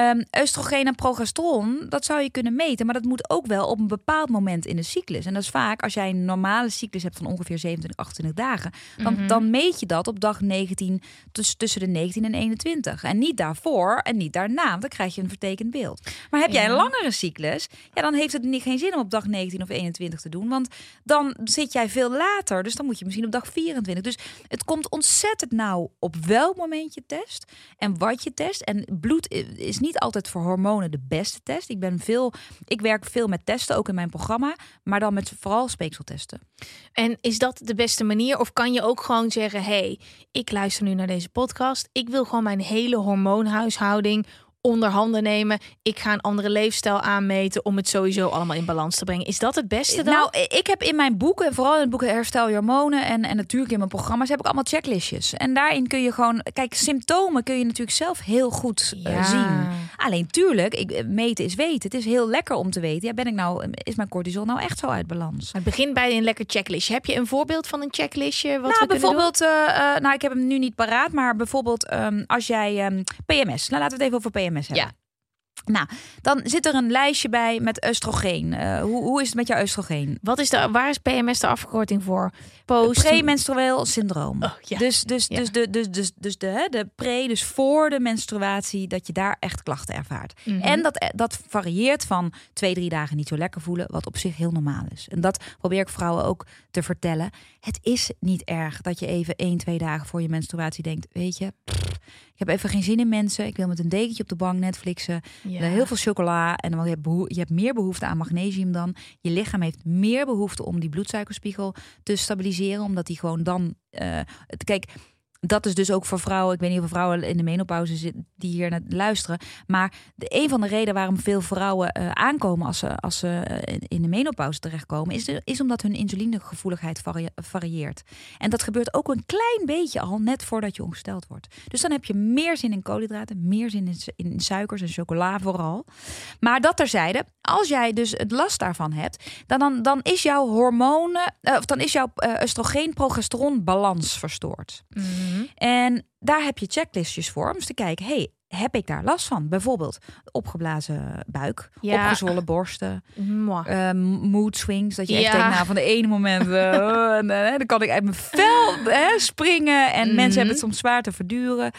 Um, oestrogeen en progesteron, dat zou je kunnen meten, maar dat moet ook wel op een bepaald moment in de cyclus. En dat is vaak als jij een normale cyclus hebt van ongeveer 27, 28 dagen, dan, Mhm. dan meet je dat op dag 19, tuss tussen de 19 en 21. En niet daarvoor en niet daarna, want dan krijg je een vertekend beeld. Maar heb jij een langere cyclus, ja, dan heeft het niet, geen zin om op dag 19 of 21 te doen, want dan zit jij veel later, dus dan moet je misschien op dag 24. Dus het komt ontzettend nauw op welk moment je test en wat je test. En bloed is niet altijd voor hormonen de beste test. Ik ben veel, ik werk veel met testen, ook in mijn programma, maar dan met vooral speekseltesten. En is dat de beste manier? Of kan je ook gewoon zeggen: hey, ik luister nu naar deze podcast. Ik wil gewoon mijn hele hormoonhuishouding onder handen nemen. Ik ga een andere leefstijl aanmeten om het sowieso allemaal in balans te brengen. Is dat het beste dan? Nou, ik heb in mijn boeken, en vooral in het boek Herstel je hormonen en, en natuurlijk in mijn programma's, heb ik allemaal checklistjes. En daarin kun je gewoon, kijk, symptomen kun je natuurlijk zelf heel goed uh, Ja. zien. Alleen tuurlijk, ik, meten is weten. Het is heel lekker om te weten. Ja, ben ik nou, is mijn cortisol nou echt zo uit balans? Het begint bij een lekker checklistje. Heb je een voorbeeld van een checklistje? Wat nou, we kunnen doen? bijvoorbeeld, uh, uh, nou, ik heb hem nu niet paraat, maar bijvoorbeeld um, als jij um, PMS, nou laten we het even over PMS hebben. Ja. Nou, dan zit er een lijstje bij met oestrogeen. Uh, hoe, hoe is het met jouw oestrogeen? Wat is de, waar is PMS de afkorting voor? Post... Premenstrueel syndroom. Oh, ja. Dus, dus, Ja. dus, de, dus, dus, dus de, hè, de pre, dus voor de menstruatie, dat je daar echt klachten ervaart. Mhm. En dat, dat varieert van twee, drie dagen niet zo lekker voelen, wat op zich heel normaal is. En dat probeer ik vrouwen ook te vertellen. Het is niet erg dat je even één, twee dagen voor je menstruatie denkt, weet je, pff, ik heb even geen zin in mensen. Ik wil met een dekentje op de bank Netflixen. Ja. Heel veel chocola. En dan je hebt, behoe- je hebt meer behoefte aan magnesium dan. Je lichaam heeft meer behoefte om die bloedsuikerspiegel te stabiliseren. Omdat die gewoon dan. het, kijk, dat is dus ook voor vrouwen. Ik weet niet of vrouwen in de menopauze zitten die hier naar luisteren. Maar de, een van de redenen waarom veel vrouwen eh, aankomen als ze, als ze eh, in de menopauze terechtkomen, is, is omdat hun insulinegevoeligheid varie- varieert. En dat gebeurt ook een klein beetje al net voordat je ongesteld wordt. Dus dan heb je meer zin in koolhydraten, meer zin in, in suikers en chocola vooral. Maar dat terzijde, als jij dus het last daarvan hebt, dan, dan, is jouw hormonen, eh, of dan is jouw oestrogeen-progesteron balans verstoord. Mhm. En daar heb je checklistjes voor om eens te kijken, hey, heb ik daar last van? Bijvoorbeeld opgeblazen buik, Ja. opgezwollen borsten, eh, mood swings. Dat je echt Ja. denkt, nou, van de ene moment eh, en, eh, dan kan ik uit mijn vel hè, springen. En Mhm. mensen hebben het soms zwaar te verduren.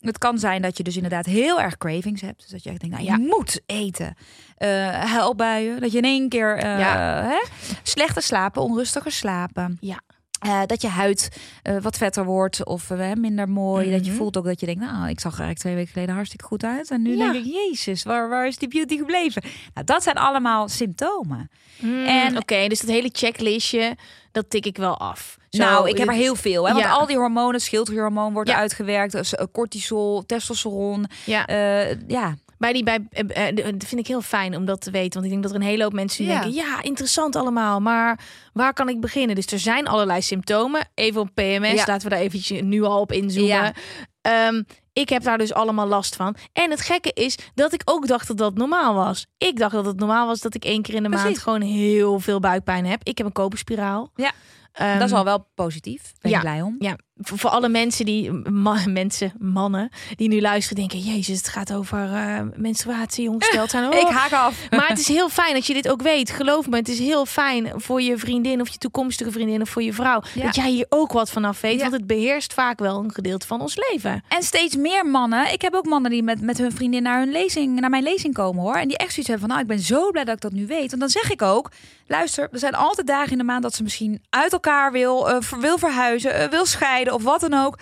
Het kan zijn dat je dus inderdaad heel erg cravings hebt. Dus dat je echt denkt, nou, je moet eten. Eh huilbuien, dat je in één keer Ja. hè, slechter slapen, onrustiger slapen. Ja. Eh, dat je huid eh, wat vetter wordt of eh, minder mooi. Dat je Mhm. voelt ook dat je denkt, nou, ik zag er eigenlijk twee weken geleden hartstikke goed uit. En nu Ja. denk ik, jezus, waar, waar is die beauty gebleven? Nou, dat zijn allemaal symptomen. Mm, En- Oké, dus dat hele checklistje, dat tik ik wel af. Zo, nou, ik heb er heel veel. Hè? Want ja. al die hormonen, schildklierhormoon wordt Ja. uitgewerkt. Dus, cortisol, testosteron. Ja, ja, bij die bij eh, eh, dat vind ik heel fijn om dat te weten, want ik denk dat er een hele hoop mensen die Ja. denken, ja, interessant allemaal, maar waar kan ik beginnen? Dus er zijn allerlei symptomen. Even op PMS, Ja. laten we daar eventjes nu al op inzoomen. Ja. Ehm, ik heb daar dus allemaal last van. En het gekke is dat ik ook dacht dat dat normaal was. Ik dacht dat het normaal was dat ik één keer in de maand gewoon heel veel buikpijn heb. Ik heb een koperspiraal. Ja. Ehm, dat is al wel positief. Ben ja. ik blij om. Ja, voor, voor alle mensen die, mensen, mannen, die nu luisteren, denken: Jezus, het gaat over eh, menstruatie, ongesteld zijn. Ik Oh. haak af. Maar het is heel fijn dat je dit ook weet. Geloof me, het is heel fijn voor je vriendin of je toekomstige vriendin of voor je vrouw. Ja. Dat jij hier ook wat vanaf weet. Ja. Want het beheerst vaak wel een gedeelte van ons leven. En steeds meer mannen. Ik heb ook mannen die met, met hun vriendin naar, hun lezing, naar mijn lezing komen hoor. En die echt zoiets hebben van, nou, ik ben zo blij dat ik dat nu weet. En dan zeg ik ook, luister, er zijn altijd dagen in de maand dat ze misschien uit elkaar wil, eh, wil verhuizen, eh, wil scheiden of wat dan ook.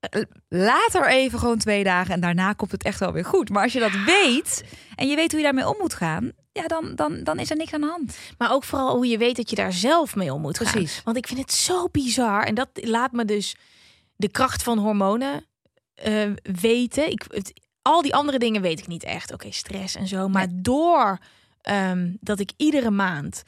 Eh, Laat er even gewoon twee dagen en daarna komt het echt wel weer goed. Maar als je dat weet en je weet hoe je daarmee om moet gaan, ja, dan, dan, dan is er niks aan de hand. Maar ook vooral hoe je weet dat je daar zelf mee om moet gaan. Precies. Want ik vind het zo bizar. En dat laat me dus de kracht van hormonen weten. Ik, het, al die andere dingen weet ik niet echt. Oké, stress en zo. Maar door ehm, dat ik iedere maand...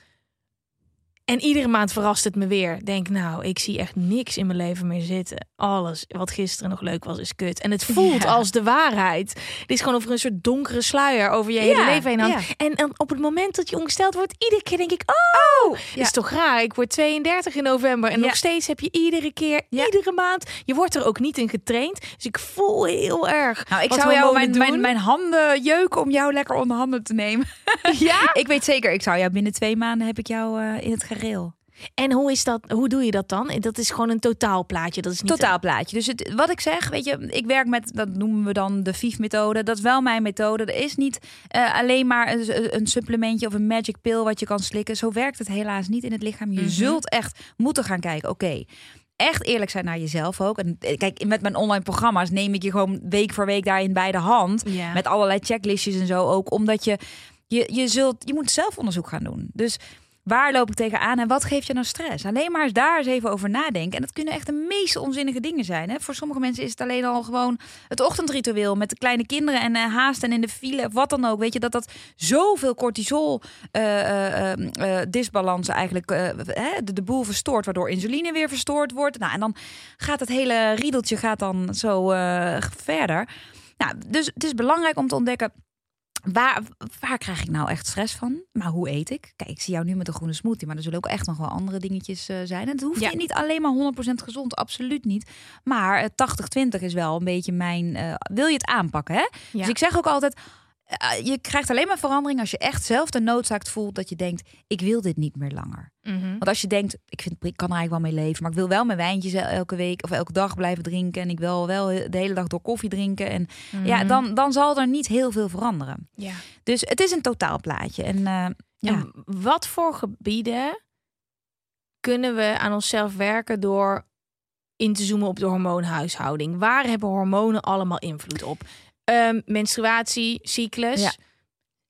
En iedere maand verrast het me weer. Denk, nou, ik zie echt niks in mijn leven meer zitten. Alles wat gisteren nog leuk was, is kut. En het voelt Ja. als de waarheid. Dit is gewoon over een soort donkere sluier over je hele leven heen hangt. ja. En, en op het moment dat je ongesteld wordt, iedere keer denk ik, oh, Ja. is toch raar. Ik word 32 in november en nog steeds heb je iedere keer, iedere maand, je wordt er ook niet in getraind. Dus ik voel heel erg. Nou, ik zou jou mijn, mijn, handen jeuken om jou lekker onder handen te nemen. Ja? Ik weet zeker, ik zou jou binnen twee maanden heb ik jou eh, in het En hoe is dat? Hoe doe je dat dan? Dat is gewoon een totaalplaatje. Dat is niet Totaalplaatje. Dus het, wat ik zeg, weet je, ik werk met, dat noemen we dan de FIF-methode. Dat is wel mijn methode. Er is niet eh, alleen maar een, een supplementje of een magic pill wat je kan slikken. Zo werkt het helaas niet in het lichaam. Je Mhm. zult echt moeten gaan kijken, oké. Echt eerlijk zijn naar jezelf ook. En eh, kijk, met mijn online programma's neem ik je gewoon week voor week daarin bij de hand. Met allerlei checklistjes en zo ook. Omdat je, je, je zult, je moet zelf onderzoek gaan doen. Dus waar loop ik tegenaan en wat geeft je nou stress? Alleen maar eens daar eens even over nadenken. En dat kunnen echt de meest onzinnige dingen zijn. Hè? Voor sommige mensen is het alleen al gewoon het ochtendritueel met de kleine kinderen en eh, haast en in de file wat dan ook. Weet je dat dat zoveel cortisol eh, eh, disbalans eigenlijk de, de boel verstoort, waardoor insuline weer verstoord wordt. Nou, en dan gaat het hele riedeltje gaat dan zo verder. Nou, dus het is belangrijk om te ontdekken. Waar, waar krijg ik nou echt stress van? Maar hoe eet ik? Kijk, ik zie jou nu met een groene smoothie, maar er zullen ook echt nog wel andere dingetjes eh, zijn. En het hoeft Ja. niet alleen maar 100% gezond, absoluut niet. Maar eh, 80-20 is wel een beetje mijn. eh, wil je het aanpakken? Hè? Ja. Dus ik zeg ook altijd. Eh, je krijgt alleen maar verandering als je echt zelf de noodzaak voelt dat je denkt: ik wil dit niet meer langer. Mhm. Want als je denkt, ik vind, ik kan er eigenlijk wel mee leven, maar ik wil wel mijn wijntjes el- elke week of elke dag blijven drinken en ik wil wel de hele dag door koffie drinken en ja, Mhm. dan, dan zal er niet heel veel veranderen. Ja. Dus het is een totaalplaatje. En eh, ja, En wat voor gebieden kunnen we aan onszelf werken door in te zoomen op de hormoonhuishouding? Waar hebben hormonen allemaal invloed op? Ehm, menstruatie, cyclus, Ja.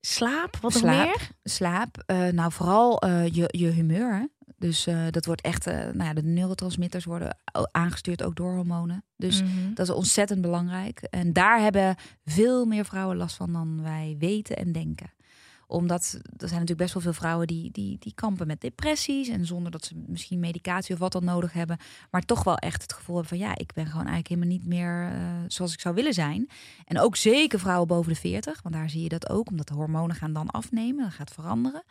slaap, wat nog Slaap. meer? slaap, eh, nou vooral eh, je, je humeur. Hè? Dus eh, dat wordt echt, nou ja, de neurotransmitters worden aangestuurd ook door hormonen. Dus Mhm. dat is ontzettend belangrijk. En daar hebben veel meer vrouwen last van dan wij weten en denken. Omdat er zijn natuurlijk best wel veel vrouwen die, die, die kampen met depressies. En zonder dat ze misschien medicatie of wat dan nodig hebben. Maar toch wel echt het gevoel hebben van ja, ik ben gewoon eigenlijk helemaal niet meer eh, zoals ik zou willen zijn. En ook zeker vrouwen boven de 40. Want daar zie je dat ook. Omdat de hormonen gaan dan afnemen. Dat gaat veranderen.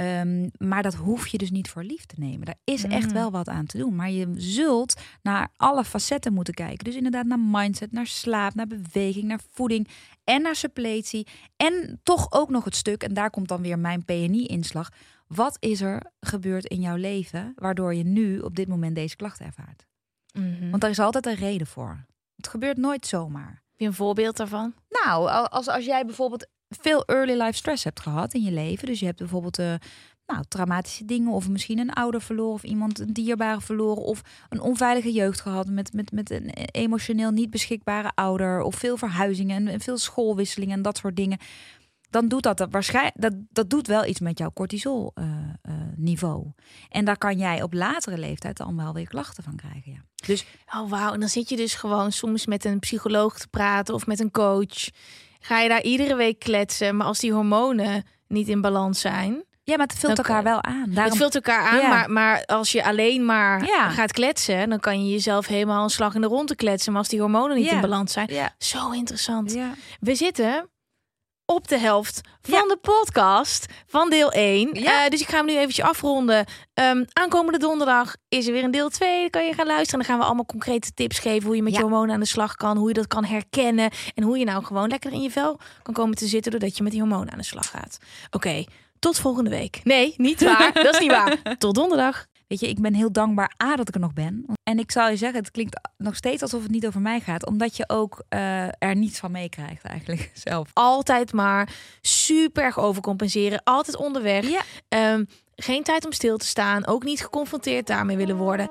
Ehm, maar dat hoef je dus niet voor lief te nemen. Daar is echt Mm. wel wat aan te doen. Maar je zult naar alle facetten moeten kijken. Dus inderdaad naar mindset, naar slaap, naar beweging, naar voeding en naar suppletie. En toch ook nog het stuk, en daar komt dan weer mijn PNI-inslag. Wat is er gebeurd in jouw leven waardoor je nu op dit moment deze klachten ervaart? Mhm. Want daar is altijd een reden voor. Het gebeurt nooit zomaar. Heb je een voorbeeld daarvan? Nou, al- als, als jij bijvoorbeeld veel early life stress hebt gehad in je leven. Dus je hebt bijvoorbeeld eh, nou, traumatische dingen. Of misschien een ouder verloren. Of iemand een dierbare verloren. Of een onveilige jeugd gehad met, met, met een emotioneel niet beschikbare ouder. Of veel verhuizingen en, veel schoolwisselingen en dat soort dingen. Dan doet dat, waarschijnlijk dat, dat doet wel iets met jouw cortisol eh, eh, niveau. En daar kan jij op latere leeftijd dan wel weer klachten van krijgen. Ja. Dus Oh, wauw. En dan zit je dus gewoon soms met een psycholoog te praten of met een coach. Ga je daar iedere week kletsen. Maar als die hormonen niet in balans zijn... ja, maar het vult elkaar wel aan. Daarom, Het vult elkaar aan, Ja. maar, maar als je alleen maar Ja. gaat kletsen... dan kan je jezelf helemaal een slag in de ronde kletsen. Maar als die hormonen niet Ja. in balans zijn... Zo interessant. We zitten op de helft van Ja. de podcast van deel 1. Ja. Eh, dus ik ga hem nu eventjes afronden. Ehm, aankomende donderdag is er weer een deel 2. Dan kan je gaan luisteren. En dan gaan we allemaal concrete tips geven... hoe je met Ja. je hormonen aan de slag kan. Hoe je dat kan herkennen. En hoe je nou gewoon lekker in je vel kan komen te zitten... doordat je met die hormonen aan de slag gaat. Oké, tot volgende week. Nee, niet waar. dat is niet waar. Tot donderdag. Weet je, ik ben heel dankbaar A dat ik er nog ben. En ik zou je zeggen, het klinkt nog steeds alsof het niet over mij gaat. Omdat je ook eh, er niets van meekrijgt eigenlijk zelf. Altijd maar super erg overcompenseren. Altijd onderweg. Ja. Ehm, geen tijd om stil te staan. Ook niet geconfronteerd daarmee willen worden.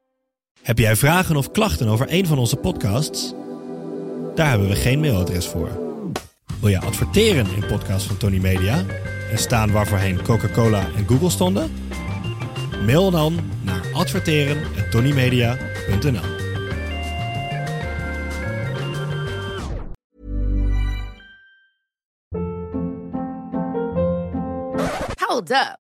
Heb jij vragen of klachten over een van onze podcasts? Daar hebben we geen mailadres voor. Wil je adverteren in podcasts van Tony Media en staan waarvoorheen Coca-Cola en Google stonden? Mail dan naar adverteren@tonymedia.nl. Hold up.